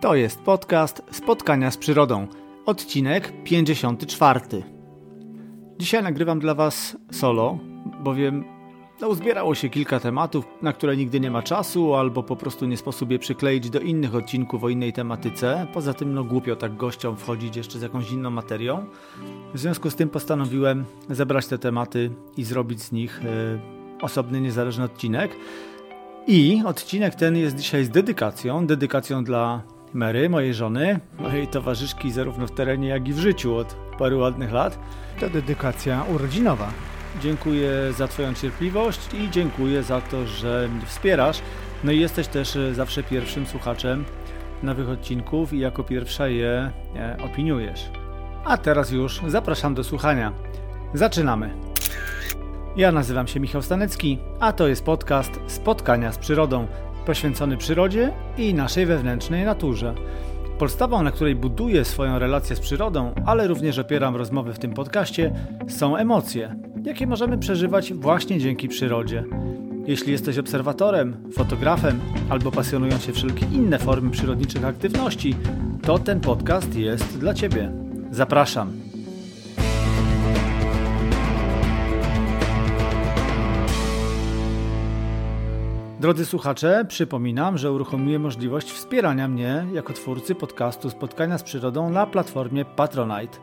To jest podcast Spotkania z Przyrodą, odcinek 54. Dzisiaj nagrywam dla Was solo, bowiem no, uzbierało się kilka tematów, na które nigdy nie ma czasu, albo po prostu nie sposób je przykleić do innych odcinków o innej tematyce. Poza tym, no głupio tak gościom wchodzić jeszcze z jakąś inną materią. W związku z tym postanowiłem zebrać te tematy i zrobić z nich y, osobny, niezależny odcinek. I odcinek ten jest dzisiaj z dedykacją, dedykacją dla Mary, mojej żony, mojej towarzyszki zarówno w terenie, jak i w życiu od paru ładnych lat. To dedykacja urodzinowa. Dziękuję za Twoją cierpliwość i dziękuję za to, że mnie wspierasz. No i jesteś też e, zawsze pierwszym słuchaczem nowych odcinków i jako pierwsza je e, opiniujesz. A teraz już zapraszam do słuchania. Zaczynamy. Ja nazywam się Michał Stanecki, a to jest podcast Spotkania z Przyrodą, poświęcony przyrodzie i naszej wewnętrznej naturze. Podstawą, na której buduję swoją relację z przyrodą, ale również opieram rozmowy w tym podcaście, są emocje, jakie możemy przeżywać właśnie dzięki przyrodzie. Jeśli jesteś obserwatorem, fotografem albo pasjonują się wszelkie inne formy przyrodniczych aktywności, to ten podcast jest dla Ciebie. Zapraszam. Drodzy słuchacze, przypominam, że uruchomiłem możliwość wspierania mnie jako twórcy podcastu Spotkania z Przyrodą na platformie Patronite.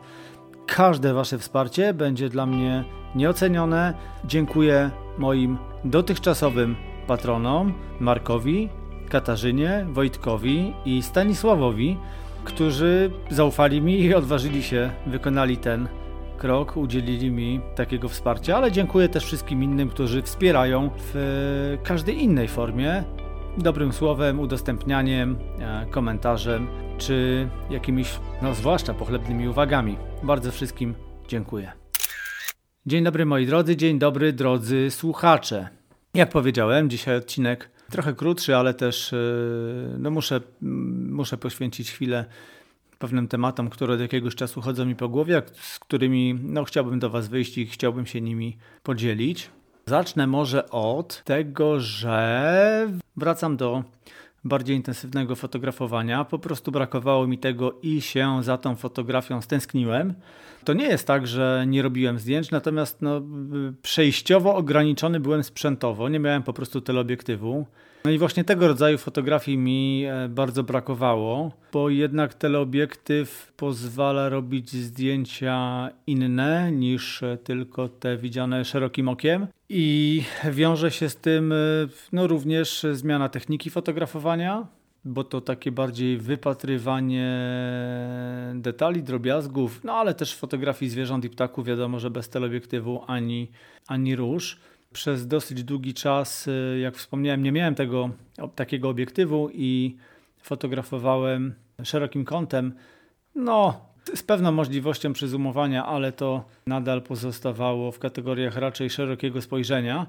Każde Wasze wsparcie będzie dla mnie nieocenione. Dziękuję moim dotychczasowym patronom Markowi, Katarzynie, Wojtkowi i Stanisławowi, którzy zaufali mi i odważyli się, wykonali ten krok, udzielili mi takiego wsparcia, ale dziękuję też wszystkim innym, którzy wspierają w każdej innej formie. Dobrym słowem, udostępnianiem, e, komentarzem, czy jakimiś, no zwłaszcza pochlebnymi uwagami. Bardzo wszystkim dziękuję. Dzień dobry moi drodzy, dzień dobry drodzy słuchacze. Jak powiedziałem, dzisiaj odcinek trochę krótszy, ale też e, no muszę, muszę poświęcić chwilę pewnym tematom, które od jakiegoś czasu chodzą mi po głowie, z którymi no, chciałbym do Was wyjść i chciałbym się nimi podzielić. Zacznę może od tego, że wracam do bardziej intensywnego fotografowania. Po prostu brakowało mi tego i się za tą fotografią stęskniłem. To nie jest tak, że nie robiłem zdjęć, natomiast no, przejściowo ograniczony byłem sprzętowo. Nie miałem po prostu teleobiektywu. No i właśnie tego rodzaju fotografii mi e, bardzo brakowało, bo jednak teleobiektyw pozwala robić zdjęcia inne niż e, tylko te widziane szerokim okiem. I wiąże się z tym e, no, również zmiana techniki fotografowania, bo to takie bardziej wypatrywanie detali, drobiazgów, no ale też fotografii zwierząt i ptaków, wiadomo, że bez teleobiektywu ani, ani róż przez dosyć długi czas, y, jak wspomniałem, nie miałem tego takiego obiektywu i fotografowałem szerokim kątem. No, z pewną możliwością przyzumowania, ale to nadal pozostawało w kategoriach raczej szerokiego spojrzenia.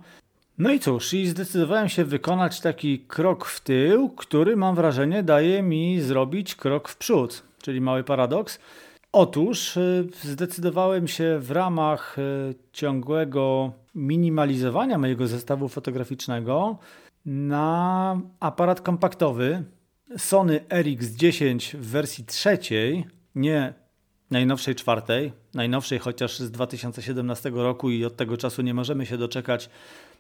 No i cóż, i zdecydowałem się wykonać taki krok w tył, który mam wrażenie daje mi zrobić krok w przód, czyli mały paradoks. Otóż y, zdecydowałem się w ramach y, ciągłego minimalizowania mojego zestawu fotograficznego na aparat kompaktowy Sony RX10 w wersji trzeciej, nie najnowszej czwartej, najnowszej chociaż z 2017 roku i od tego czasu nie możemy się doczekać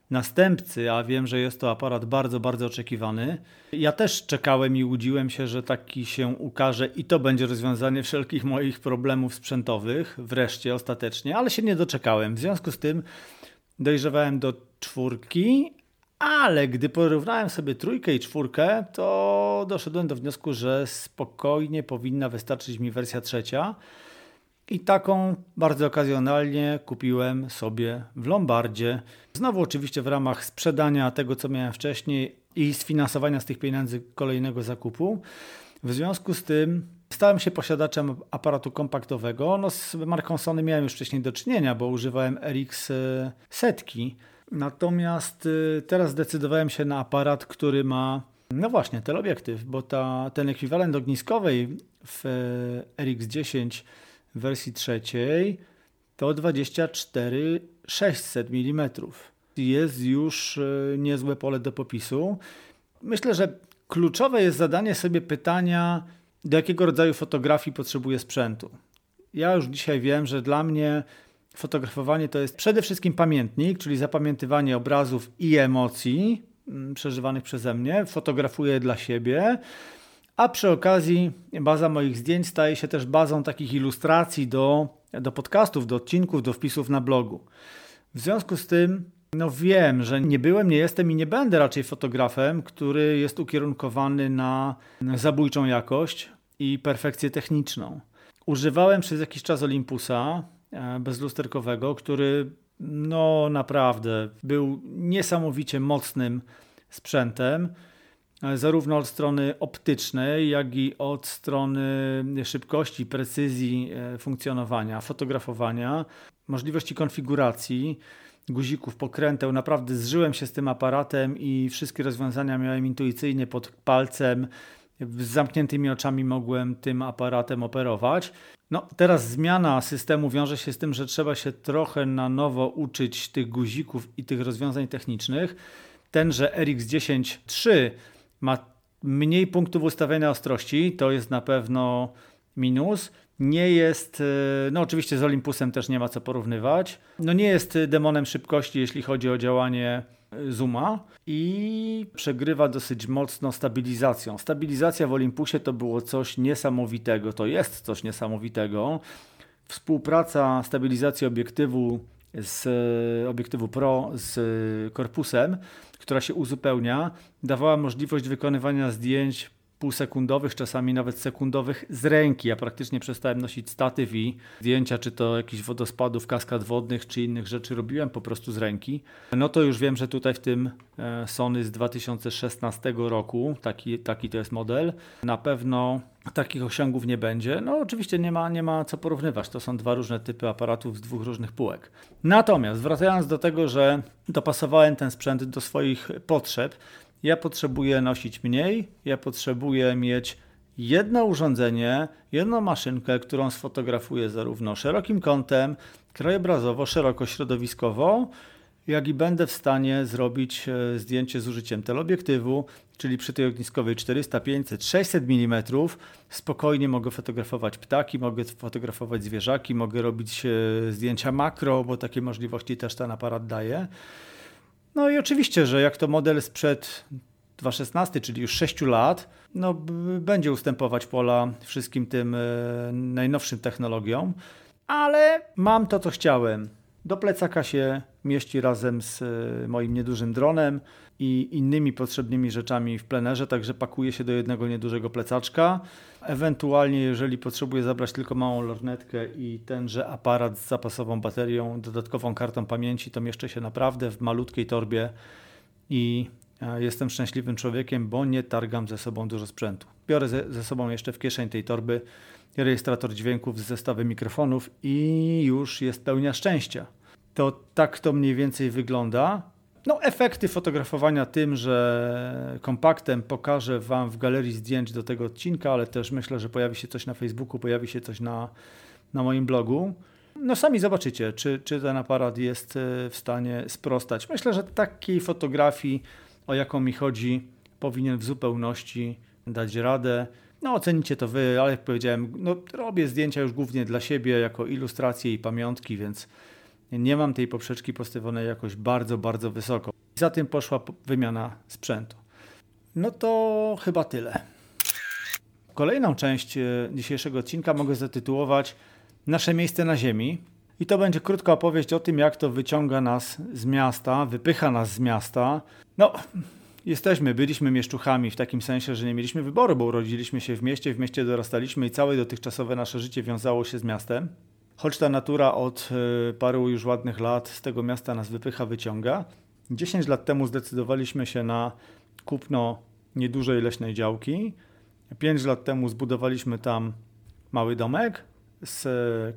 następcy, a wiem, że jest to aparat bardzo, bardzo oczekiwany. Ja też czekałem i łudziłem się, że taki się ukaże i to będzie rozwiązanie wszelkich moich problemów sprzętowych, wreszcie, ostatecznie, ale się nie doczekałem. W związku z tym dojrzewałem do czwórki, ale gdy porównałem sobie trójkę i czwórkę, to doszedłem do wniosku, że spokojnie powinna wystarczyć mi wersja trzecia. I taką bardzo okazjonalnie kupiłem sobie w Lombardzie. Znowu oczywiście w ramach sprzedania tego, co miałem wcześniej i sfinansowania z tych pieniędzy kolejnego zakupu. W związku z tym stałem się posiadaczem aparatu kompaktowego. No z marką Sony miałem już wcześniej do czynienia, bo używałem RX e, setki. Natomiast e, teraz zdecydowałem się na aparat, który ma no właśnie, teleobiektyw, bo ta, ten ekwiwalent ogniskowej w e, RX10 w wersji trzeciej to 24 600 mm. Jest już e, niezłe pole do popisu. Myślę, że kluczowe jest zadanie sobie pytania, do jakiego rodzaju fotografii potrzebuję sprzętu. Ja już dzisiaj wiem, że dla mnie fotografowanie to jest przede wszystkim pamiętnik, czyli zapamiętywanie obrazów i emocji mm, przeżywanych przeze mnie. Fotografuję dla siebie. A przy okazji baza moich zdjęć staje się też bazą takich ilustracji do, do podcastów, do odcinków, do wpisów na blogu. W związku z tym no wiem, że nie byłem, nie jestem i nie będę raczej fotografem, który jest ukierunkowany na zabójczą jakość i perfekcję techniczną. Używałem przez jakiś czas Olympusa e, bezlusterkowego, który no naprawdę był niesamowicie mocnym sprzętem, zarówno od strony optycznej, jak i od strony szybkości, precyzji e, funkcjonowania, fotografowania, możliwości konfiguracji guzików, pokręteł. Naprawdę zżyłem się z tym aparatem i wszystkie rozwiązania miałem intuicyjnie pod palcem. Z zamkniętymi oczami mogłem tym aparatem operować. No, teraz zmiana systemu wiąże się z tym, że trzeba się trochę na nowo uczyć tych guzików i tych rozwiązań technicznych. Tenże RX10 III ma mniej punktów ustawienia ostrości, to jest na pewno minus nie jest, e, no oczywiście z Olympusem też nie ma co porównywać. No nie jest demonem szybkości, jeśli chodzi o działanie e, zooma i przegrywa dosyć mocno stabilizacją. Stabilizacja w Olympusie to było coś niesamowitego, to jest coś niesamowitego. Współpraca stabilizacji obiektywu z e, obiektywu Pro z korpusem, która się uzupełnia, dawała możliwość wykonywania zdjęć półsekundowych, czasami nawet sekundowych z ręki. Ja praktycznie przestałem nosić statyw i zdjęcia, czy to jakichś wodospadów, kaskad wodnych, czy innych rzeczy robiłem po prostu z ręki. No to już wiem, że tutaj w tym e, Sony z 2016 roku, taki, taki to jest model, na pewno takich osiągów nie będzie. No oczywiście nie ma, nie ma co porównywać, to są dwa różne typy aparatów z dwóch różnych półek. Natomiast wracając do tego, że dopasowałem ten sprzęt do swoich potrzeb, ja potrzebuję nosić mniej, ja potrzebuję mieć jedno urządzenie, jedną maszynkę, którą sfotografuję zarówno szerokim kątem, krajobrazowo, szeroko środowiskowo, jak i będę w stanie zrobić e, zdjęcie z użyciem teleobiektywu, czyli przy tej ogniskowej 400, 500, 600 mm spokojnie mogę fotografować ptaki, mogę fotografować zwierzaki, mogę robić e, zdjęcia makro, bo takie możliwości też ten aparat daje. No i oczywiście, że jak to model sprzed 2016, czyli już 6 lat, no, będzie ustępować pola wszystkim tym e, najnowszym technologiom, ale mam to, co chciałem. Do plecaka się mieści razem z e, moim niedużym dronem i innymi potrzebnymi rzeczami w plenerze, także pakuje się do jednego niedużego plecaczka. Ewentualnie, jeżeli potrzebuję zabrać tylko małą lornetkę i tenże aparat z zapasową baterią, dodatkową kartą pamięci, to mieszczę się naprawdę w malutkiej torbie i e, jestem szczęśliwym człowiekiem, bo nie targam ze sobą dużo sprzętu. Biorę ze, sobą jeszcze w kieszeń tej torby rejestrator dźwięków z zestawem mikrofonów i już jest pełnia szczęścia. To tak to mniej więcej wygląda. No, efekty fotografowania tym, że kompaktem pokażę Wam w galerii zdjęć do tego odcinka, ale też myślę, że pojawi się coś na Facebooku, pojawi się coś na, na moim blogu. No sami zobaczycie, czy, czy ten aparat jest e, w stanie sprostać. Myślę, że takiej fotografii, o jaką mi chodzi, powinien w zupełności dać radę. No ocenicie to Wy, ale jak powiedziałem, no, robię zdjęcia już głównie dla siebie, jako ilustracje i pamiątki, więc nie mam tej poprzeczki postawionej jakoś bardzo, bardzo wysoko. Za tym poszła wymiana sprzętu. No to chyba tyle. Kolejną część e, dzisiejszego odcinka mogę zatytułować Nasze miejsce na ziemi. I to będzie krótka opowieść o tym, jak to wyciąga nas z miasta, wypycha nas z miasta. No, jesteśmy, byliśmy mieszczuchami w takim sensie, że nie mieliśmy wyboru, bo urodziliśmy się w mieście, w mieście dorastaliśmy i całe dotychczasowe nasze życie wiązało się z miastem choć ta natura od e, paru już ładnych lat z tego miasta nas wypycha, wyciąga. 10 lat temu zdecydowaliśmy się na kupno niedużej leśnej działki. 5 lat temu zbudowaliśmy tam mały domek z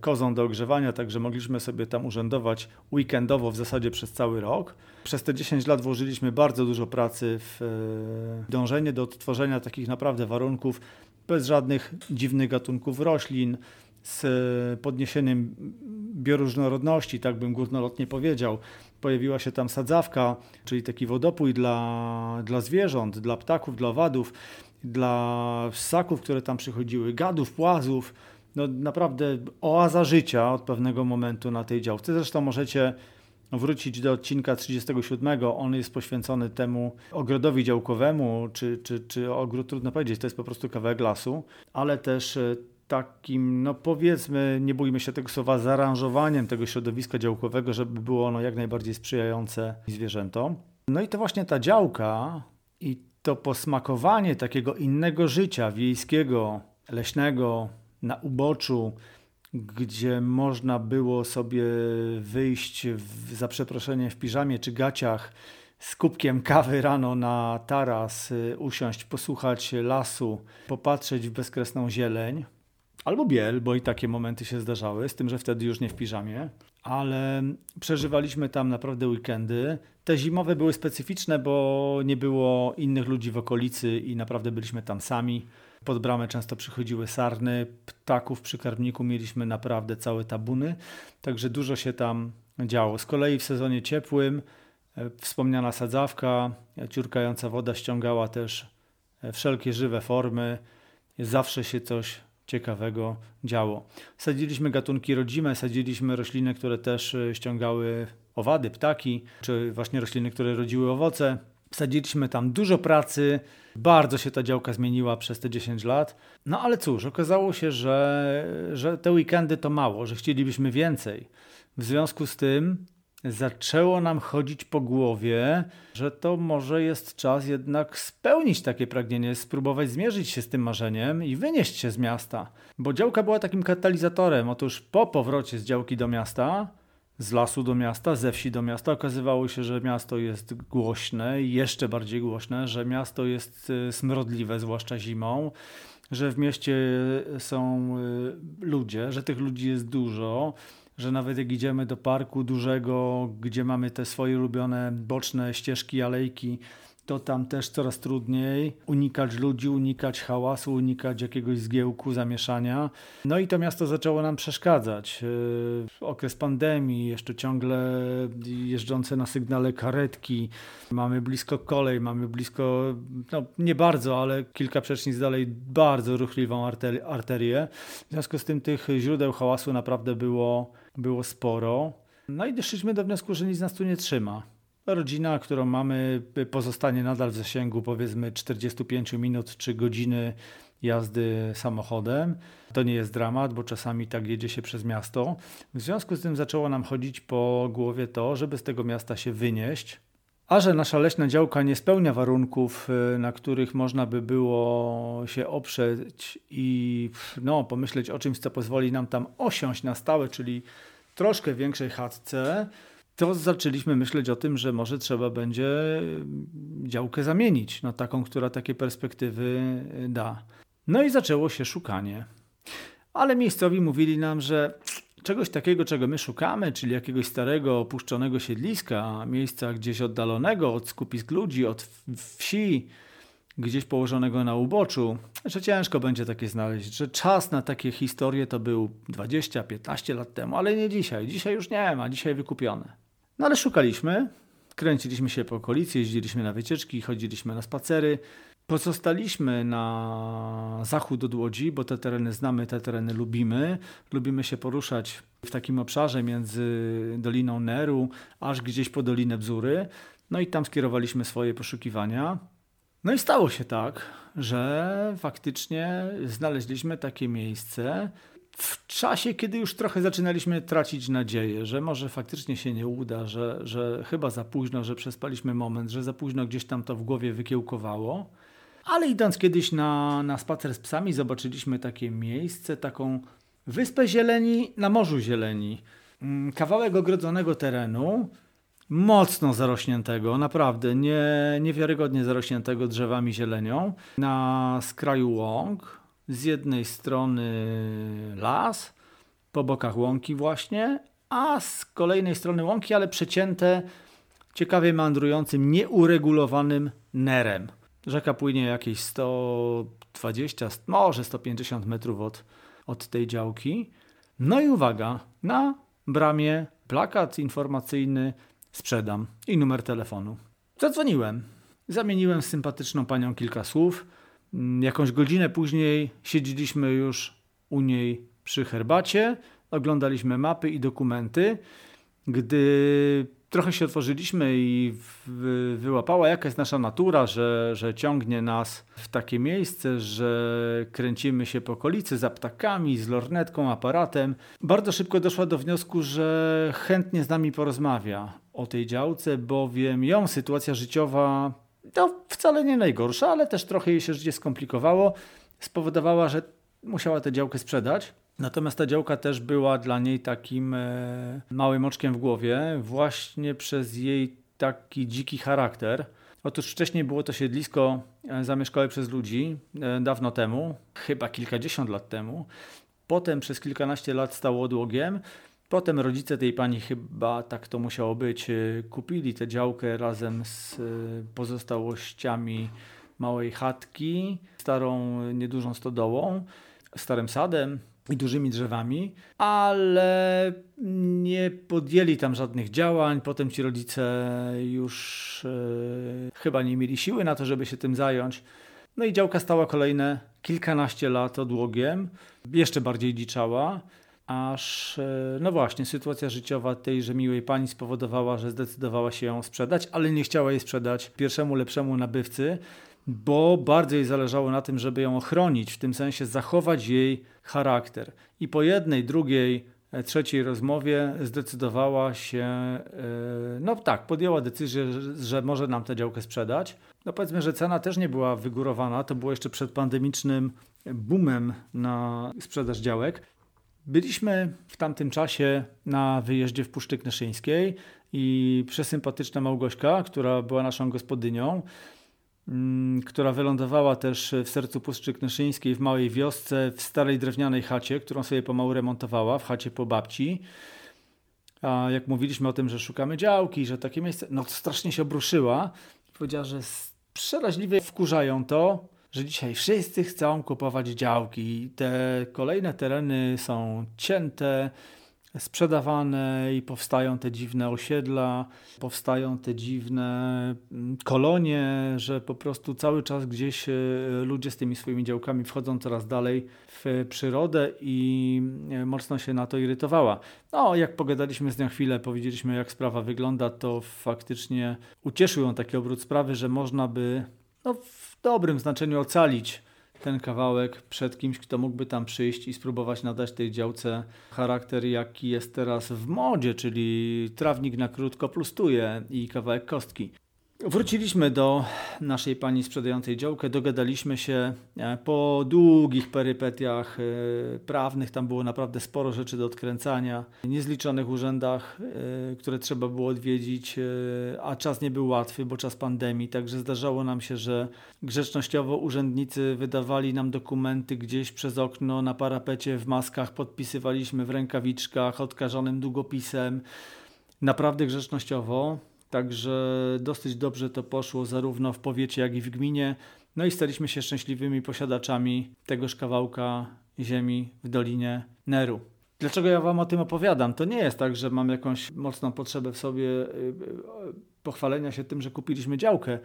kozą do ogrzewania, także mogliśmy sobie tam urzędować weekendowo w zasadzie przez cały rok. Przez te 10 lat włożyliśmy bardzo dużo pracy w e, dążenie do odtworzenia takich naprawdę warunków bez żadnych dziwnych gatunków roślin, z podniesieniem bioróżnorodności, tak bym górnolotnie powiedział. pojawiła się tam sadzawka, czyli taki wodopój dla, dla zwierząt, dla ptaków, dla owadów, dla ssaków, które tam przychodziły, gadów, płazów. No naprawdę oaza życia od pewnego momentu na tej działce. Zresztą możecie wrócić do odcinka 37. On jest poświęcony temu ogrodowi działkowemu, czy, czy, czy ogród, trudno powiedzieć, to jest po prostu kawałek lasu, ale też e, takim, no powiedzmy, nie bójmy się tego słowa, zaaranżowaniem tego środowiska działkowego, żeby było ono jak najbardziej sprzyjające zwierzętom. No i to właśnie ta działka i to posmakowanie takiego innego życia wiejskiego, leśnego, na uboczu, gdzie można było sobie wyjść w, za przeproszeniem w piżamie czy gaciach z kubkiem kawy rano na taras, y, usiąść, posłuchać lasu, popatrzeć w bezkresną zieleń. Albo biel, bo i takie momenty się zdarzały, z tym, że wtedy już nie w piżamie, ale przeżywaliśmy tam naprawdę weekendy. Te zimowe były specyficzne, bo nie było innych ludzi w okolicy i naprawdę byliśmy tam sami. Pod bramę często przychodziły sarny, ptaków przy karmniku mieliśmy naprawdę całe tabuny, także dużo się tam działo. Z kolei w sezonie ciepłym e, wspomniana sadzawka, ciurkająca woda ściągała też e, wszelkie żywe formy. Zawsze się coś ciekawego działo. Sadziliśmy gatunki rodzime, sadziliśmy rośliny, które też e, ściągały owady, ptaki, czy właśnie rośliny, które rodziły owoce. Sadziliśmy tam dużo pracy, bardzo się ta działka zmieniła przez te 10 lat. No ale cóż, okazało się, że, że te weekendy to mało, że chcielibyśmy więcej. W związku z tym zaczęło nam chodzić po głowie, że to może jest czas jednak spełnić takie pragnienie, spróbować zmierzyć się z tym marzeniem i wynieść się z miasta. Bo działka była takim katalizatorem. Otóż po powrocie z działki do miasta z lasu do miasta, ze wsi do miasta. Okazywało się, że miasto jest głośne jeszcze bardziej głośne, że miasto jest y, smrodliwe, zwłaszcza zimą, że w mieście są y, ludzie, że tych ludzi jest dużo, że nawet jak idziemy do parku dużego, gdzie mamy te swoje ulubione boczne ścieżki, alejki, to tam też coraz trudniej unikać ludzi, unikać hałasu, unikać jakiegoś zgiełku, zamieszania. No i to miasto zaczęło nam przeszkadzać. Yy, okres pandemii, jeszcze ciągle jeżdżące na sygnale karetki, mamy blisko kolej, mamy blisko, no nie bardzo, ale kilka przecznic dalej bardzo ruchliwą arterię. W związku z tym tych źródeł hałasu naprawdę było, było sporo. No i doszliśmy do wniosku, że nic nas tu nie trzyma. Rodzina, którą mamy, pozostanie nadal w zasięgu powiedzmy 45 minut czy godziny jazdy samochodem. To nie jest dramat, bo czasami tak jedzie się przez miasto. W związku z tym zaczęło nam chodzić po głowie to, żeby z tego miasta się wynieść. A że nasza leśna działka nie spełnia warunków, y, na których można by było się oprzeć i no, pomyśleć o czymś, co pozwoli nam tam osiąść na stałe, czyli troszkę większej chatce, to zaczęliśmy myśleć o tym, że może trzeba będzie mm, działkę zamienić na taką, która takie perspektywy y, da. No i zaczęło się szukanie. Ale miejscowi mówili nam, że czegoś takiego, czego my szukamy, czyli jakiegoś starego, opuszczonego siedliska, miejsca gdzieś oddalonego od skupisk ludzi, od wsi, gdzieś położonego na uboczu, że ciężko będzie takie znaleźć, że czas na takie historie to był 20-15 lat temu, ale nie dzisiaj. Dzisiaj już nie ma, dzisiaj wykupione. No ale szukaliśmy, kręciliśmy się po okolicy, jeździliśmy na wycieczki, chodziliśmy na spacery. Pozostaliśmy na zachód od Łodzi, bo te tereny znamy, te tereny lubimy. Lubimy się poruszać w takim obszarze między Doliną Neru, aż gdzieś po Dolinę Bzury. No i tam skierowaliśmy swoje poszukiwania. No i stało się tak, że faktycznie znaleźliśmy takie miejsce, w czasie, kiedy już trochę zaczynaliśmy tracić nadzieję, że może faktycznie się nie uda, że, że chyba za późno, że przespaliśmy moment, że za późno gdzieś tam to w głowie wykiełkowało. Ale idąc kiedyś na, na spacer z psami, zobaczyliśmy takie miejsce, taką wyspę zieleni na Morzu Zieleni. Mm, kawałek ogrodzonego terenu, mocno zarośniętego, naprawdę nie, niewiarygodnie zarośniętego drzewami zielenią, na skraju łąk, z jednej strony las, po bokach łąki właśnie, a z kolejnej strony łąki, ale przecięte ciekawie meandrującym, nieuregulowanym nerem. Rzeka płynie jakieś 120, może 150 metrów od, od tej działki. No i uwaga, na bramie plakat informacyjny sprzedam i numer telefonu. Zadzwoniłem. Zamieniłem z sympatyczną panią kilka słów. Mm, jakąś godzinę później siedzieliśmy już u niej przy herbacie, oglądaliśmy mapy i dokumenty. Gdy trochę się otworzyliśmy i wyłapała jaka jest nasza natura, że, że ciągnie nas w takie miejsce, że kręcimy się po okolicy za ptakami, z lornetką, aparatem. Bardzo szybko doszła do wniosku, że chętnie z nami porozmawia o tej działce, bowiem ją sytuacja życiowa to wcale nie najgorsza, ale też trochę jej się życie skomplikowało. Spowodowała, że musiała tę działkę sprzedać. Natomiast ta działka też była dla niej takim e, małym oczkiem w głowie, właśnie przez jej taki dziki charakter. Otóż wcześniej było to siedlisko e, zamieszkałe przez ludzi e, dawno temu, chyba kilkadziesiąt lat temu. Potem przez kilkanaście lat stało odłogiem. Potem rodzice tej pani, chyba tak to musiało być, kupili tę działkę razem z pozostałościami małej chatki, starą, niedużą stodołą, starym sadem i dużymi drzewami, ale nie podjęli tam żadnych działań. Potem ci rodzice już e, chyba nie mieli siły na to, żeby się tym zająć. No i działka stała kolejne kilkanaście lat odłogiem, jeszcze bardziej dziczała, aż, e, no właśnie, sytuacja życiowa tejże miłej pani spowodowała, że zdecydowała się ją sprzedać, ale nie chciała jej sprzedać pierwszemu lepszemu nabywcy, bo bardzo jej zależało na tym, żeby ją ochronić, w tym sensie zachować jej charakter. I po jednej, drugiej, e, trzeciej rozmowie zdecydowała się, e, no tak, podjęła decyzję, że może nam tę działkę sprzedać. No powiedzmy, że cena też nie była wygórowana, to było jeszcze przed pandemicznym boomem na sprzedaż działek. Byliśmy w tamtym czasie na wyjeździe w Puszczy Knyszyńskiej i przesympatyczna Małgośka, która była naszą gospodynią, która wylądowała też w sercu Puszczy Knyszyńskiej w małej wiosce, w starej drewnianej chacie, którą sobie pomału remontowała, w chacie po babci. A jak mówiliśmy o tym, że szukamy działki, że takie miejsce, no strasznie się obruszyła. Powiedziała, że przeraźliwie wkurzają to, że dzisiaj wszyscy chcą kupować działki. Te kolejne tereny są cięte, sprzedawane i powstają te dziwne osiedla, powstają te dziwne mm, kolonie, że po prostu cały czas gdzieś e, ludzie z tymi swoimi działkami wchodzą coraz dalej w przyrodę i e, mocno się na to irytowała. No, jak pogadaliśmy z nią chwilę, powiedzieliśmy jak sprawa wygląda, to faktycznie ucieszył ją taki obrót sprawy, że można by no, w dobrym znaczeniu ocalić ten kawałek przed kimś, kto mógłby tam przyjść i spróbować nadać tej działce charakter, jaki jest teraz w modzie, czyli trawnik na krótko plustuje i kawałek kostki. Wróciliśmy do naszej pani sprzedającej działkę, dogadaliśmy się e, po długich perypetiach e, prawnych, tam było naprawdę sporo rzeczy do odkręcania, niezliczonych urzędach, e, które trzeba było odwiedzić, a czas nie był łatwy, bo czas pandemii, także zdarzało nam się, że grzecznościowo urzędnicy wydawali nam dokumenty gdzieś przez okno na parapecie w maskach, podpisywaliśmy w rękawiczkach odkażonym długopisem, naprawdę grzecznościowo. Także dosyć dobrze to poszło zarówno w powiecie, jak i w gminie. No i staliśmy się szczęśliwymi posiadaczami tegoż kawałka ziemi w Dolinie Neru. Dlaczego ja Wam o tym opowiadam? To nie jest tak, że mam jakąś mocną potrzebę w sobie y, y, pochwalenia się tym, że kupiliśmy działkę,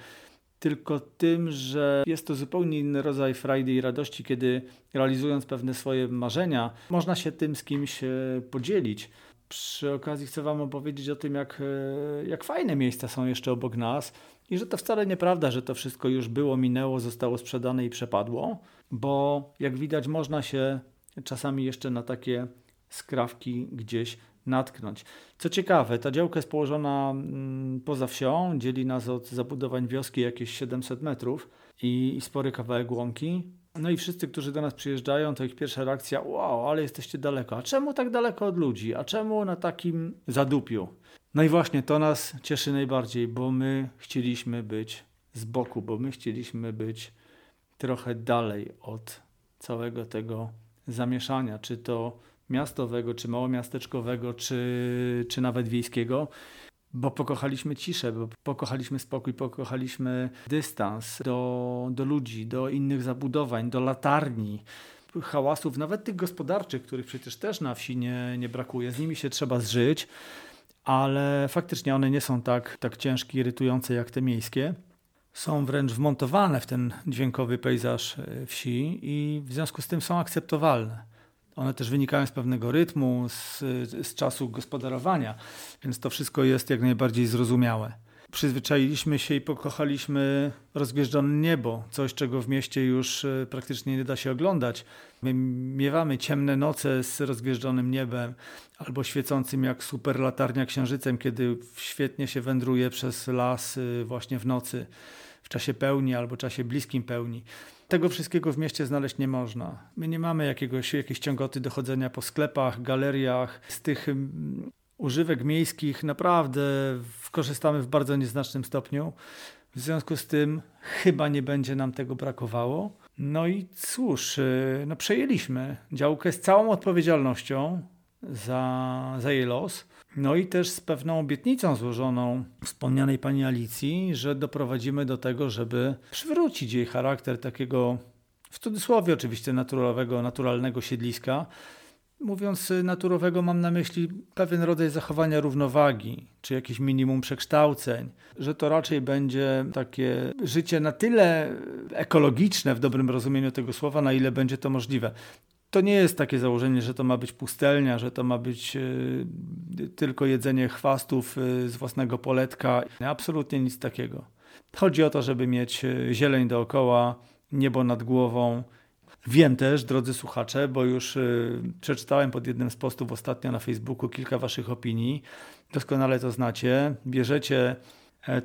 tylko tym, że jest to zupełnie inny rodzaj frajdy i radości, kiedy realizując pewne swoje marzenia, można się tym z kimś y, podzielić. Przy okazji chcę Wam opowiedzieć o tym, jak, e, jak fajne miejsca są jeszcze obok nas i że to wcale nieprawda, że to wszystko już było, minęło, zostało sprzedane i przepadło, bo jak widać, można się czasami jeszcze na takie skrawki gdzieś natknąć. Co ciekawe, ta działka jest położona mm, poza wsią, dzieli nas od zabudowań wioski jakieś 700 metrów i, i spory kawałek łąki. No i wszyscy, którzy do nas przyjeżdżają, to ich pierwsza reakcja: Wow, ale jesteście daleko. A czemu tak daleko od ludzi? A czemu na takim zadupiu? No i właśnie to nas cieszy najbardziej, bo my chcieliśmy być z boku, bo my chcieliśmy być trochę dalej od całego tego zamieszania, czy to miastowego, czy małomiasteczkowego, czy, czy nawet wiejskiego bo pokochaliśmy ciszę, bo pokochaliśmy spokój, pokochaliśmy dystans do, do ludzi, do innych zabudowań, do latarni, hałasów, nawet tych gospodarczych, których przecież też na wsi nie, nie brakuje. Z nimi się trzeba zżyć, ale faktycznie one nie są tak, tak ciężkie, irytujące jak te miejskie. Są wręcz wmontowane w ten dźwiękowy pejzaż e, wsi i w związku z tym są akceptowalne. One też wynikają z pewnego rytmu, z, z czasu gospodarowania, więc to wszystko jest jak najbardziej zrozumiałe. Przyzwyczailiśmy się i pokochaliśmy rozgwieżdżone niebo, coś czego w mieście już e, praktycznie nie da się oglądać. My miewamy ciemne noce z rozgwieżdżonym niebem albo świecącym jak super latarnia księżycem, kiedy świetnie się wędruje przez las e, właśnie w nocy, w czasie pełni albo czasie bliskim pełni. Tego wszystkiego w mieście znaleźć nie można. My nie mamy jakiegoś, jakiejś ciągoty dochodzenia po sklepach, galeriach. Z tych używek miejskich naprawdę korzystamy w bardzo nieznacznym stopniu. W związku z tym chyba nie będzie nam tego brakowało. No i cóż, y, no przejęliśmy działkę z całą odpowiedzialnością za, za jej los. No i też z pewną obietnicą złożoną wspomnianej pani Alicji, że doprowadzimy do tego, żeby przywrócić jej charakter takiego, w cudzysłowie oczywiście, naturalnego, naturalnego siedliska, Mówiąc naturowego, mam na myśli pewien rodzaj zachowania równowagi, czy jakieś minimum przekształceń, że to raczej będzie takie życie na tyle ekologiczne w dobrym rozumieniu tego słowa, na ile będzie to możliwe. To nie jest takie założenie, że to ma być pustelnia, że to ma być y, tylko jedzenie chwastów y, z własnego poletka. Absolutnie nic takiego. Chodzi o to, żeby mieć y, zieleń dookoła, niebo nad głową, Wiem też, drodzy słuchacze, bo już przeczytałem pod jednym z postów ostatnio na Facebooku kilka Waszych opinii. Doskonale to znacie. Bierzecie e,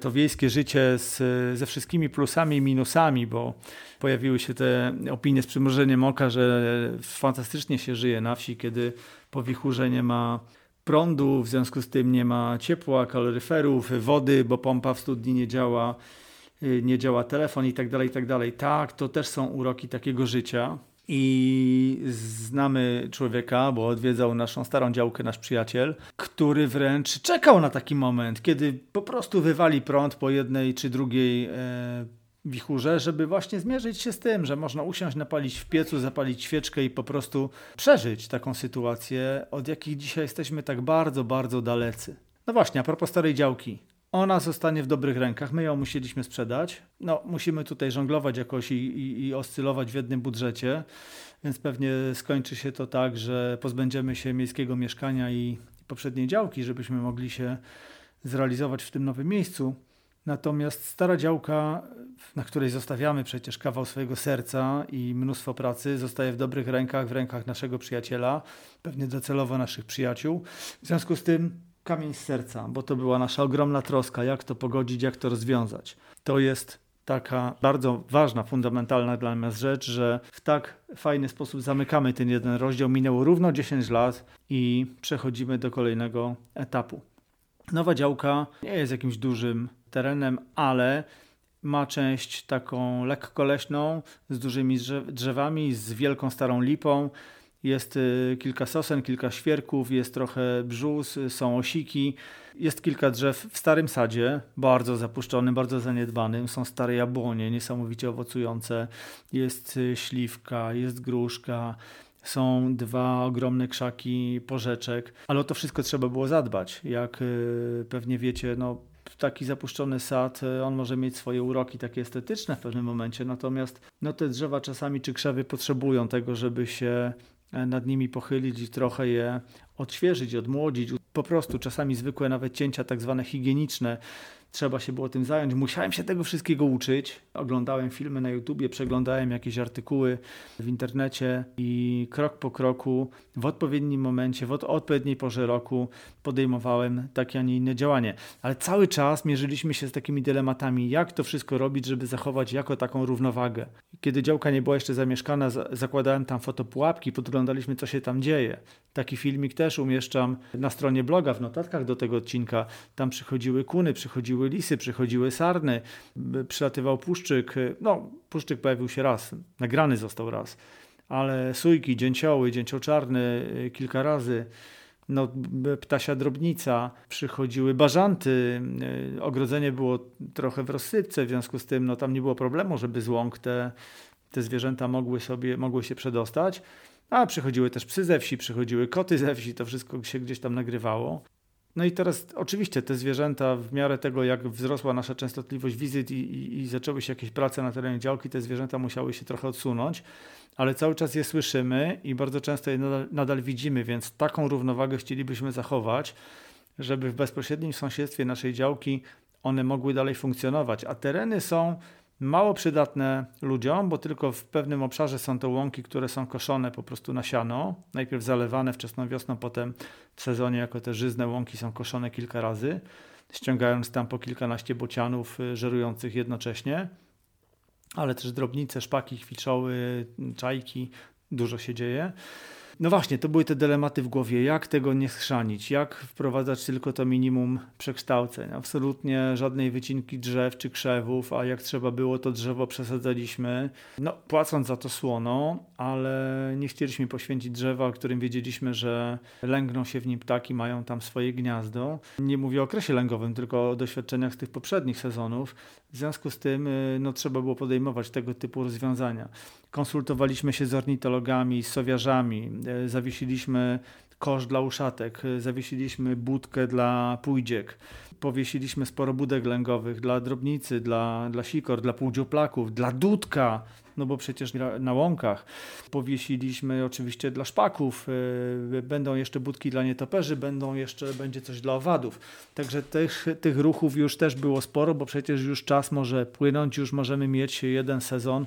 to wiejskie życie z, ze wszystkimi plusami i minusami, bo pojawiły się te opinie z przymrużeniem oka, że fantastycznie się żyje na wsi, kiedy po wichurze nie ma prądu, w związku z tym nie ma ciepła, kaloryferów, wody, bo pompa w studni nie działa. Y, nie działa telefon i tak dalej, i tak dalej. Tak, to też są uroki takiego życia. I znamy człowieka, bo odwiedzał naszą starą działkę nasz przyjaciel, który wręcz czekał na taki moment, kiedy po prostu wywali prąd po jednej czy drugiej e, wichurze, żeby właśnie zmierzyć się z tym, że można usiąść, napalić w piecu, zapalić świeczkę i po prostu przeżyć taką sytuację, od jakich dzisiaj jesteśmy tak bardzo, bardzo dalecy. No właśnie, a propos starej działki. Ona zostanie w dobrych rękach. My ją musieliśmy sprzedać. No, musimy tutaj żonglować jakoś i, i, i, oscylować w jednym budżecie, więc pewnie skończy się to tak, że pozbędziemy się miejskiego mieszkania i poprzedniej działki, żebyśmy mogli się zrealizować w tym nowym miejscu. Natomiast stara działka, na której zostawiamy przecież kawał swojego serca i mnóstwo pracy, zostaje w dobrych rękach, w rękach naszego przyjaciela, pewnie docelowo naszych przyjaciół. W związku z tym kamień z serca, bo to była nasza ogromna troska, jak to pogodzić, jak to rozwiązać. To jest taka bardzo ważna, fundamentalna dla nas rzecz, że w tak fajny sposób zamykamy ten jeden rozdział. Minęło równo 10 lat i przechodzimy do kolejnego etapu. Nowa działka nie jest jakimś dużym terenem, ale ma część taką lekko leśną, z dużymi drzewami, z wielką starą lipą, jest y, kilka sosen, kilka świerków, jest trochę brzus, są osiki. Jest kilka drzew w starym sadzie, bardzo zapuszczonym, bardzo zaniedbanym. Są stare jabłonie, niesamowicie owocujące. Jest y, śliwka, jest gruszka, są dwa ogromne krzaki porzeczek, ale o to wszystko trzeba było zadbać. Jak y, pewnie wiecie, no, taki zapuszczony sad, on może mieć swoje uroki takie estetyczne w pewnym momencie, natomiast no, te drzewa czasami czy krzewy potrzebują tego, żeby się nad nimi pochylić i trochę je odświeżyć, odmłodzić. Po prostu czasami zwykłe nawet cięcia tak zwane higieniczne trzeba się było tym zająć. Musiałem się tego wszystkiego uczyć. Oglądałem filmy na YouTubie, przeglądałem jakieś artykuły w internecie i krok po kroku, w odpowiednim momencie, w odpowiedniej porze roku podejmowałem takie, a nie inne działanie. Ale cały czas mierzyliśmy się z takimi dylematami, jak to wszystko robić, żeby zachować jako taką równowagę. Kiedy działka nie była jeszcze zamieszkana, zakładałem tam fotopułapki, podglądaliśmy, co się tam dzieje. Taki filmik też umieszczam na stronie bloga, w notatkach do tego odcinka. Tam przychodziły kuny, przychodziły lisy, przychodziły sarny, przylatywał puszczyk. No, puszczyk pojawił się raz, nagrany został raz, ale sójki, dzięcioły, dzięcioł czarny y, kilka razy no, ptasia drobnica, przychodziły bażanty, y, ogrodzenie było trochę w rozsypce, w związku z tym no, tam nie było problemu, żeby z łąk te, te zwierzęta mogły, sobie, mogły się przedostać. A przychodziły też psy ze wsi, przychodziły koty ze wsi, to wszystko się gdzieś tam nagrywało. No i teraz oczywiście te zwierzęta w miarę tego, jak wzrosła nasza częstotliwość wizyt i, i, i zaczęły się jakieś prace na terenie działki, te zwierzęta musiały się trochę odsunąć, ale cały czas je słyszymy i bardzo często je nadal, nadal widzimy, więc taką równowagę chcielibyśmy zachować, żeby w bezpośrednim sąsiedztwie naszej działki one mogły dalej funkcjonować, a tereny są mało przydatne ludziom, bo tylko w pewnym obszarze są to łąki, które są koszone po prostu na siano. Najpierw zalewane wczesną wiosną, potem w sezonie jako te żyzne łąki są koszone kilka razy, ściągając tam po kilkanaście bocianów y, żerujących jednocześnie. Ale też drobnice, szpaki, kwiczoły, czajki, dużo się dzieje. No właśnie, to były te dylematy w głowie, jak tego nie schrzanić, jak wprowadzać tylko to minimum przekształceń. Absolutnie żadnej wycinki drzew czy krzewów, a jak trzeba było, to drzewo przesadzaliśmy, no płacąc za to słono, ale nie chcieliśmy poświęcić drzewa, którym wiedzieliśmy, że lęgną się w nim ptaki, mają tam swoje gniazdo. Nie mówię o okresie lęgowym, tylko o doświadczeniach z tych poprzednich sezonów. W związku z tym y, no, trzeba było podejmować tego typu rozwiązania. Konsultowaliśmy się z ornitologami, z sowiarzami, e, zawiesiliśmy kosz dla uszatek, e, zawiesiliśmy budkę dla pójdziek, powiesiliśmy sporo budek lęgowych dla drobnicy, dla, dla sikor, dla półdzioplaków, dla dudka, no bo przecież na łąkach. Powiesiliśmy oczywiście dla szpaków, e, będą jeszcze budki dla nietoperzy, będą jeszcze, będzie coś dla owadów. Także tych, tych ruchów już też było sporo, bo przecież już czas może płynąć, już możemy mieć jeden sezon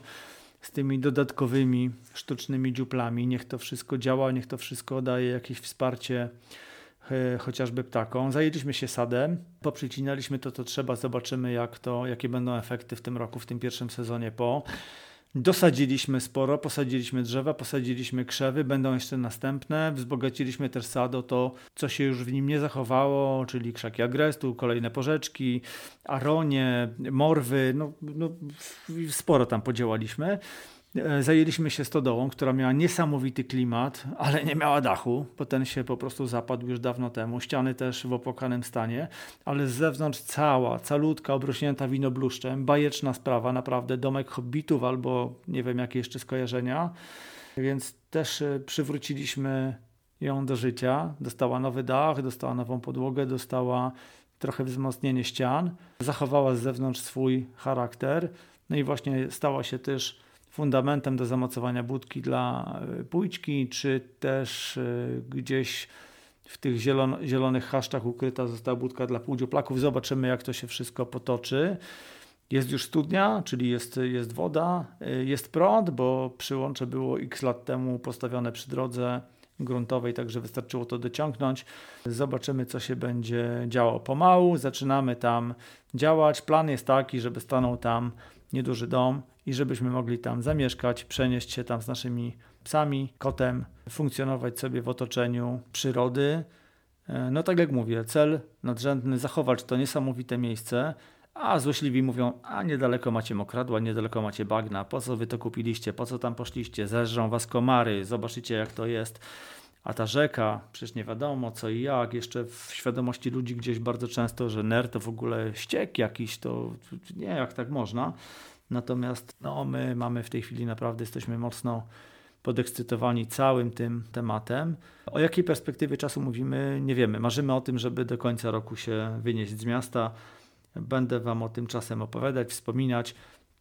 z tymi dodatkowymi sztucznymi dziuplami. Niech to wszystko działa, niech to wszystko daje jakieś wsparcie e, chociażby ptakom. Zajęliśmy się sadem, poprzycinaliśmy to, co trzeba, zobaczymy jak to, jakie będą efekty w tym roku, w tym pierwszym sezonie po. Dosadziliśmy sporo, posadziliśmy drzewa, posadziliśmy krzewy, będą jeszcze następne. Wzbogaciliśmy też sad o to, co się już w nim nie zachowało, czyli krzaki agrestu, kolejne porzeczki, aronie, morwy, no, no sporo tam podziałaliśmy. E, zajęliśmy się stodołą, która miała niesamowity klimat, ale nie miała dachu, bo ten się po prostu zapadł już dawno temu. Ściany też w opłakanym stanie, ale z zewnątrz cała, calutka, obrośnięta winobluszczem. Bajeczna sprawa, naprawdę domek hobbitów albo nie wiem jakie jeszcze skojarzenia. Więc też e, przywróciliśmy ją do życia. Dostała nowy dach, dostała nową podłogę, dostała trochę wzmocnienie ścian. Zachowała z zewnątrz swój charakter. No i właśnie stała się też fundamentem do zamocowania budki dla e, pójczki, czy też e, gdzieś w tych zielon zielonych chaszczach ukryta została budka dla półdzioplaków. Zobaczymy, jak to się wszystko potoczy. Jest już studnia, czyli jest, jest woda, e, jest prąd, bo przyłącze było x lat temu postawione przy drodze gruntowej, także wystarczyło to dociągnąć. Zobaczymy, co się będzie działo. Pomału zaczynamy tam działać. Plan jest taki, żeby stanął tam nieduży dom i żebyśmy mogli tam zamieszkać, przenieść się tam z naszymi psami, kotem, funkcjonować sobie w otoczeniu przyrody. E, no tak jak mówię, cel nadrzędny zachować to niesamowite miejsce, a złośliwi mówią, a niedaleko macie mokradła, niedaleko macie bagna, po co wy to kupiliście, po co tam poszliście, zeżrą was komary, zobaczycie jak to jest. A ta rzeka, przecież nie wiadomo co i jak, jeszcze w świadomości ludzi gdzieś bardzo często, że ner to w ogóle ściek jakiś, to nie, jak tak można. Natomiast no, my mamy w tej chwili naprawdę, jesteśmy mocno podekscytowani całym tym tematem. O jakiej perspektywie czasu mówimy, nie wiemy. Marzymy o tym, żeby do końca roku się wynieść z miasta. Będę Wam o tym czasem opowiadać, wspominać.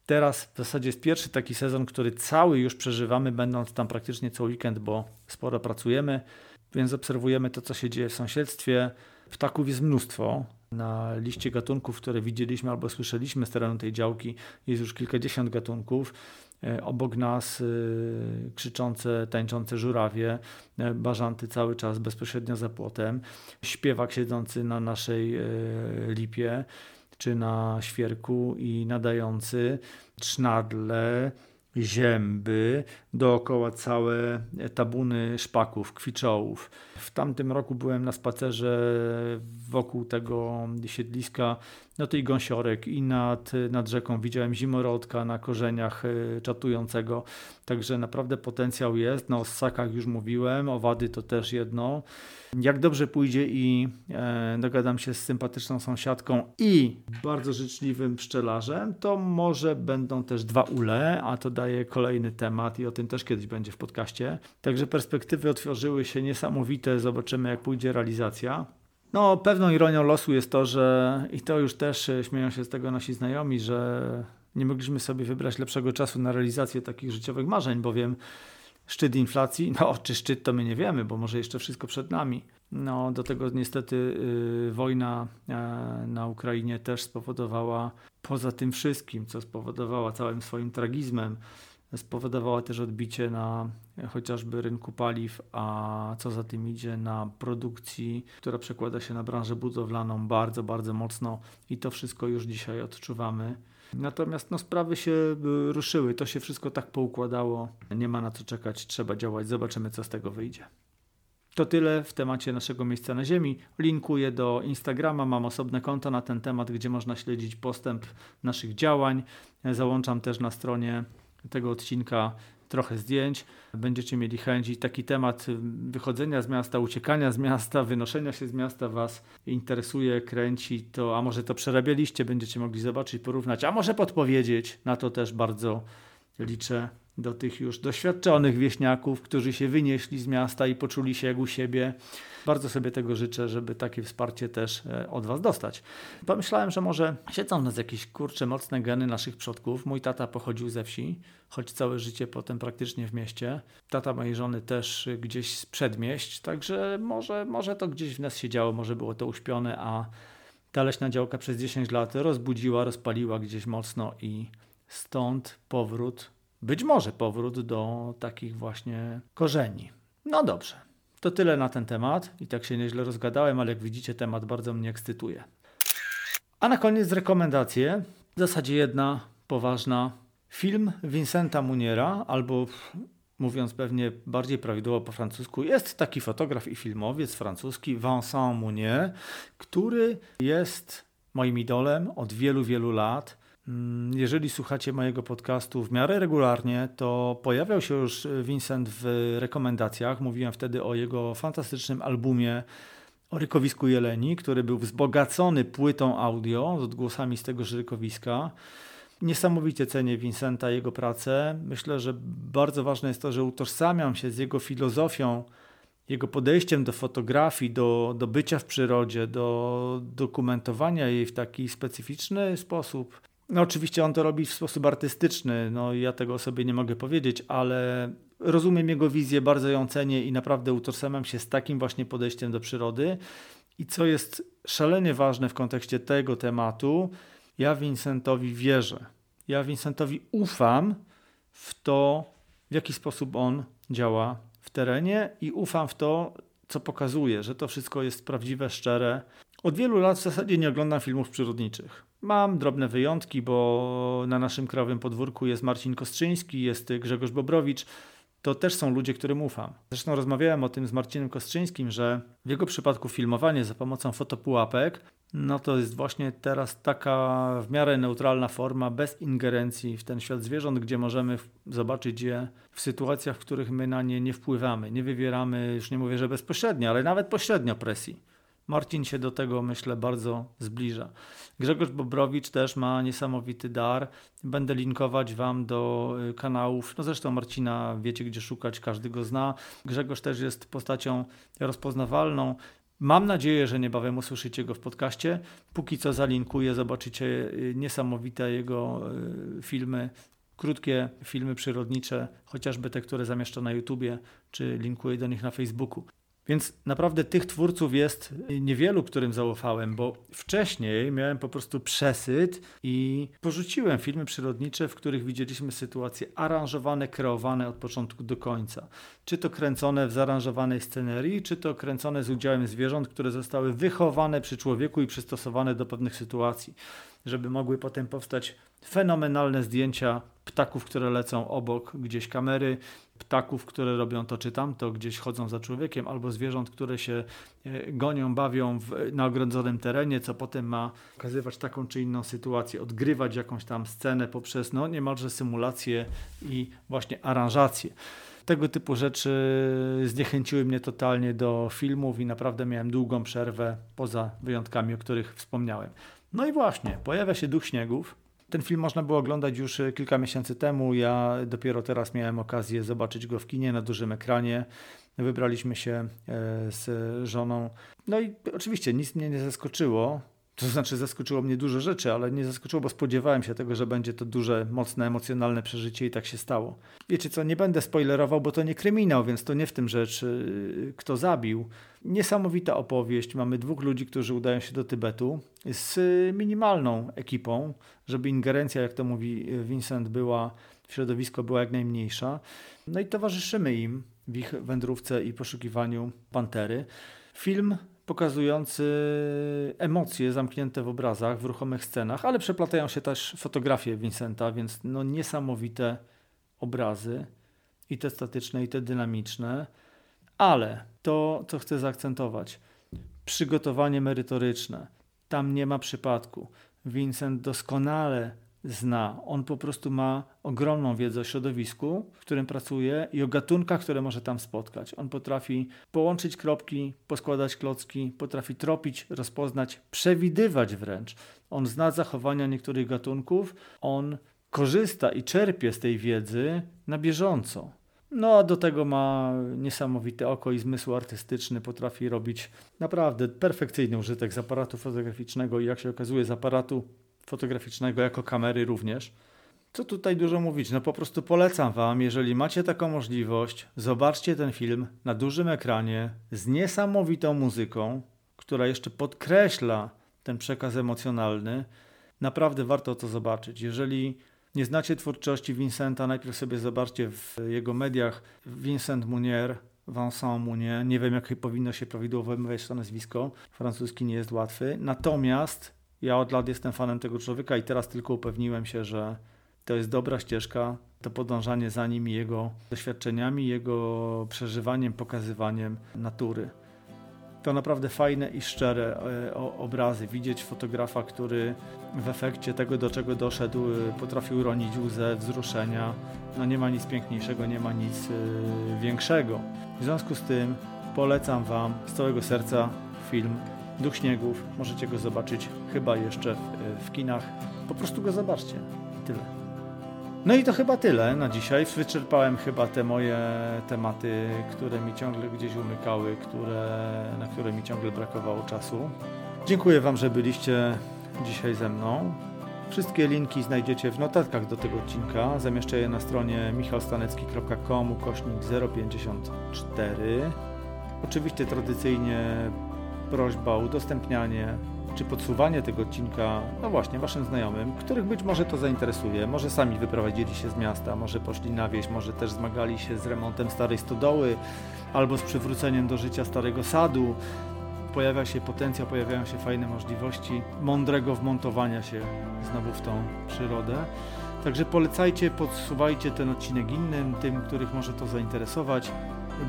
Teraz w zasadzie jest pierwszy taki sezon, który cały już przeżywamy, będąc tam praktycznie co weekend, bo sporo pracujemy, więc obserwujemy to, co się dzieje w sąsiedztwie. Ptaków jest mnóstwo. Na liście gatunków, które widzieliśmy albo słyszeliśmy z terenu tej działki, jest już kilkadziesiąt gatunków. E, obok nas y, krzyczące, tańczące żurawie, e, bażanty cały czas bezpośrednio za płotem, śpiewak siedzący na naszej e, lipie czy na świerku i nadający trznadle, zięby, dookoła całe tabuny szpaków, kwiczołów. W tamtym roku byłem na spacerze wokół tego siedliska, no i gąsiorek i nad, nad rzeką widziałem zimorodka na korzeniach e, czatującego, także naprawdę potencjał jest. No o ssakach już mówiłem, owady to też jedno. Jak dobrze pójdzie i e, dogadam się z sympatyczną sąsiadką i bardzo życzliwym pszczelarzem, to może będą też dwa ule, a to daje kolejny temat i o tym też kiedyś będzie w podcaście. Także perspektywy otworzyły się niesamowite, zobaczymy jak pójdzie realizacja. No, pewną ironią losu jest to, że i to już też e, śmieją się z tego nasi znajomi, że nie mogliśmy sobie wybrać lepszego czasu na realizację takich życiowych marzeń, bowiem szczyt inflacji, no czy szczyt to my nie wiemy, bo może jeszcze wszystko przed nami. No, do tego niestety y, wojna y, na Ukrainie też spowodowała, poza tym wszystkim, co spowodowała całym swoim tragizmem, spowodowała też odbicie na chociażby rynku paliw, a co za tym idzie na produkcji, która przekłada się na branżę budowlaną bardzo, bardzo mocno i to wszystko już dzisiaj odczuwamy. Natomiast no, sprawy się y, ruszyły, to się wszystko tak poukładało, nie ma na co czekać, trzeba działać, zobaczymy co z tego wyjdzie. To tyle w temacie naszego miejsca na Ziemi. Linkuję do Instagrama, mam osobne konto na ten temat, gdzie można śledzić postęp naszych działań. Załączam też na stronie tego odcinka trochę zdjęć. Będziecie mieli chęć i taki temat wychodzenia z miasta, uciekania z miasta, wynoszenia się z miasta Was interesuje, kręci, to a może to przerabialiście, będziecie mogli zobaczyć, porównać, a może podpowiedzieć. Na to też bardzo liczę do tych już doświadczonych wieśniaków, którzy się wynieśli z miasta i poczuli się jak u siebie. Bardzo sobie tego życzę, żeby takie wsparcie też e, od Was dostać. Pomyślałem, że może siedzą nas jakieś kurcze, mocne geny naszych przodków. Mój tata pochodził ze wsi, choć całe życie potem praktycznie w mieście. Tata mojej żony też gdzieś z przedmieść, także może, może to gdzieś w nas się działo, może było to uśpione, a ta leśna działka przez 10 lat rozbudziła, rozpaliła gdzieś mocno i stąd powrót być może powrót do takich właśnie korzeni. No dobrze, to tyle na ten temat. I tak się nieźle rozgadałem, ale jak widzicie, temat bardzo mnie ekscytuje. A na koniec rekomendacje. W zasadzie jedna poważna. Film Vincenta Muniera, albo mówiąc pewnie bardziej prawidłowo po francusku, jest taki fotograf i filmowiec francuski Vincent Munier, który jest moim idolem od wielu, wielu lat. Mm, jeżeli słuchacie mojego podcastu w miarę regularnie, to pojawiał się już Vincent w rekomendacjach. Mówiłem wtedy o jego fantastycznym albumie o rykowisku Jeleni, który był wzbogacony płytą audio z odgłosami z tegoż rykowiska. Niesamowicie cenię Vincenta, jego pracę. Myślę, że bardzo ważne jest to, że utożsamiam się z jego filozofią, jego podejściem do fotografii, do, do bycia w przyrodzie, do dokumentowania jej w taki specyficzny sposób. No oczywiście on to robi w sposób artystyczny, no ja tego sobie nie mogę powiedzieć, ale rozumiem jego wizję, bardzo ją cenię i naprawdę utożsamiam się z takim właśnie podejściem do przyrody. I co jest szalenie ważne w kontekście tego tematu, ja Vincentowi wierzę. Ja Vincentowi ufam w to, w jaki sposób on działa w terenie i ufam w to, co pokazuje, że to wszystko jest prawdziwe, szczere. Od wielu lat w zasadzie nie oglądam filmów przyrodniczych. Mam drobne wyjątki, bo na naszym krajowym podwórku jest Marcin Kostrzyński, jest Grzegorz Bobrowicz. To też są ludzie, którym ufam. Zresztą rozmawiałem o tym z Marcinem Kostrzyńskim, że w jego przypadku filmowanie za pomocą fotopułapek, no to jest właśnie teraz taka w miarę neutralna forma, bez ingerencji w ten świat zwierząt, gdzie możemy zobaczyć je w sytuacjach, w których my na nie nie wpływamy, nie wywieramy, już nie mówię, że bezpośrednio, ale nawet pośrednio presji. Marcin się do tego, myślę, bardzo zbliża. Grzegorz Bobrowicz też ma niesamowity dar. Będę linkować Wam do y, kanałów. No zresztą Marcina wiecie, gdzie szukać, każdy go zna. Grzegorz też jest postacią rozpoznawalną. Mam nadzieję, że niebawem usłyszycie go w podcaście. Póki co zalinkuję, zobaczycie y, niesamowite jego y, filmy, krótkie filmy przyrodnicze, chociażby te, które zamieszcza na YouTubie, czy linkuję do nich na Facebooku. Więc naprawdę tych twórców jest niewielu, którym zaufałem, bo wcześniej miałem po prostu przesyt i porzuciłem filmy przyrodnicze, w których widzieliśmy sytuacje aranżowane, kreowane od początku do końca. Czy to kręcone w zaaranżowanej scenerii, czy to kręcone z udziałem zwierząt, które zostały wychowane przy człowieku i przystosowane do pewnych sytuacji, żeby mogły potem powstać fenomenalne zdjęcia ptaków, które lecą obok gdzieś kamery, ptaków, które robią to czy tamto, gdzieś chodzą za człowiekiem, albo zwierząt, które się e, gonią, bawią w, na ogrodzonym terenie, co potem ma pokazywać taką czy inną sytuację, odgrywać jakąś tam scenę poprzez no, niemalże symulację i właśnie aranżację. Tego typu rzeczy zniechęciły mnie totalnie do filmów i naprawdę miałem długą przerwę, poza wyjątkami, o których wspomniałem. No i właśnie, pojawia się Duch Śniegów, Ten film można było oglądać już kilka miesięcy temu. Ja dopiero teraz miałem okazję zobaczyć go w kinie na dużym ekranie. Wybraliśmy się e, z żoną. No i oczywiście nic mnie nie zaskoczyło. To znaczy, zaskoczyło mnie dużo rzeczy, ale nie zaskoczyło, bo spodziewałem się tego, że będzie to duże, mocne, emocjonalne przeżycie i tak się stało. Wiecie co, nie będę spoilerował, bo to nie kryminał, więc to nie w tym rzecz, y, kto zabił. Niesamowita opowieść. Mamy dwóch ludzi, którzy udają się do Tybetu z minimalną ekipą, żeby ingerencja, jak to mówi Vincent, była w środowisko była jak najmniejsza. No i towarzyszymy im w ich wędrówce i poszukiwaniu pantery. Film pokazujący emocje zamknięte w obrazach, w ruchomych scenach, ale przeplatają się też fotografie Vincenta, więc no niesamowite obrazy i te statyczne, i te dynamiczne. Ale to, co chcę zaakcentować, przygotowanie merytoryczne. Tam nie ma przypadku. Vincent doskonale zna. On po prostu ma ogromną wiedzę o środowisku, w którym pracuje i o gatunkach, które może tam spotkać. On potrafi połączyć kropki, poskładać klocki, potrafi tropić, rozpoznać, przewidywać wręcz. On zna zachowania niektórych gatunków, on korzysta i czerpie z tej wiedzy na bieżąco. No a do tego ma niesamowite oko i zmysł artystyczny, potrafi robić naprawdę perfekcyjny użytek z aparatu fotograficznego i jak się okazuje z aparatu fotograficznego jako kamery również. Co tutaj dużo mówić? No po prostu polecam Wam, jeżeli macie taką możliwość, zobaczcie ten film na dużym ekranie z niesamowitą muzyką, która jeszcze podkreśla ten przekaz emocjonalny. Naprawdę warto to zobaczyć. Jeżeli nie znacie twórczości Vincenta, najpierw sobie zobaczcie w jego mediach Vincent Munier, Vincent Munier. Nie wiem, jak powinno się prawidłowo wymawiać to nazwisko. Francuski nie jest łatwy. Natomiast ja od lat jestem fanem tego człowieka i teraz tylko upewniłem się, że to jest dobra ścieżka, to podążanie za nim i jego doświadczeniami, jego przeżywaniem, pokazywaniem natury. To naprawdę fajne i szczere e, obrazy. Widzieć fotografa, który w efekcie tego, do czego doszedł, e, potrafił ronić łzę, wzruszenia. No nie ma nic piękniejszego, nie ma nic e, większego. W związku z tym polecam Wam z całego serca film Duch Śniegów. Możecie go zobaczyć chyba jeszcze w, kinach. Po prostu go zobaczcie. Tyle. No i to chyba tyle na dzisiaj. Wyczerpałem chyba te moje tematy, które mi ciągle gdzieś umykały, które, na które mi ciągle brakowało czasu. Dziękuję Wam, że byliście dzisiaj ze mną. Wszystkie linki znajdziecie w notatkach do tego odcinka. Zamieszczę je na stronie michalstanecki.com ukośnik 054. Oczywiście tradycyjnie prośba o udostępnianie czy podsuwanie tego odcinka, no właśnie, waszym znajomym, których być może to zainteresuje. Może sami wyprowadzili się z miasta, może poszli na wieś, może też zmagali się z remontem starej stodoły albo z przywróceniem do życia starego sadu. Pojawia się potencjał, pojawiają się fajne możliwości mądrego wmontowania się znowu w tą przyrodę. Także polecajcie, podsuwajcie ten odcinek innym, tym, których może to zainteresować.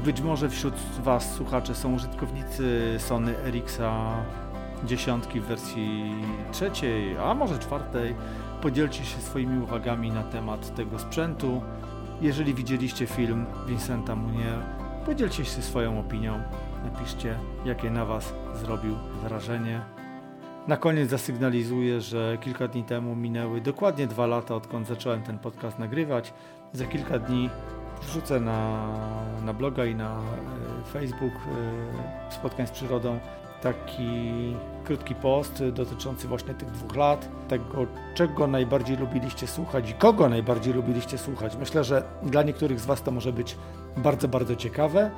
Być może wśród Was, słuchacze, są użytkownicy Sony Ericsson dziesiątki w wersji trzeciej, a może czwartej. Podzielcie się swoimi uwagami na temat tego sprzętu. Jeżeli widzieliście film Vincenta Munier, podzielcie się swoją opinią. Napiszcie, jakie na Was zrobił wrażenie. Na koniec zasygnalizuję, że kilka dni temu minęły dokładnie dwa lata, odkąd zacząłem ten podcast nagrywać. Za kilka dni wrzucę na, na bloga i na e, Facebook e, spotkań z przyrodą taki krótki post dotyczący właśnie tych dwóch lat, tego czego najbardziej lubiliście słuchać i kogo najbardziej lubiliście słuchać. Myślę, że dla niektórych z Was to może być bardzo, bardzo ciekawe.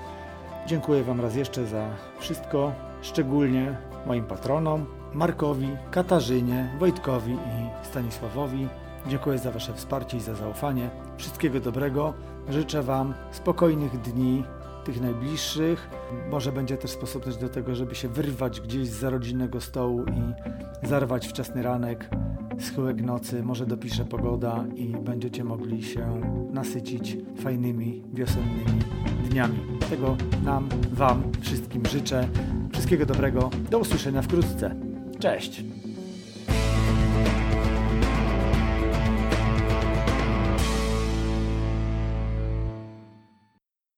Dziękuję Wam raz jeszcze za wszystko, szczególnie moim patronom, Markowi, Katarzynie, Wojtkowi i Stanisławowi. Dziękuję za Wasze wsparcie i za zaufanie. Wszystkiego dobrego. Życzę Wam spokojnych dni, tych najbliższych. Może będzie też sposób też do tego, żeby się wyrwać gdzieś z rodzinnego stołu i zarwać wczesny ranek, schyłek nocy. Może dopisze pogoda i będziecie mogli się nasycić fajnymi wiosennymi dniami. Tego nam, Wam wszystkim życzę. Wszystkiego dobrego. Do usłyszenia wkrótce. Cześć!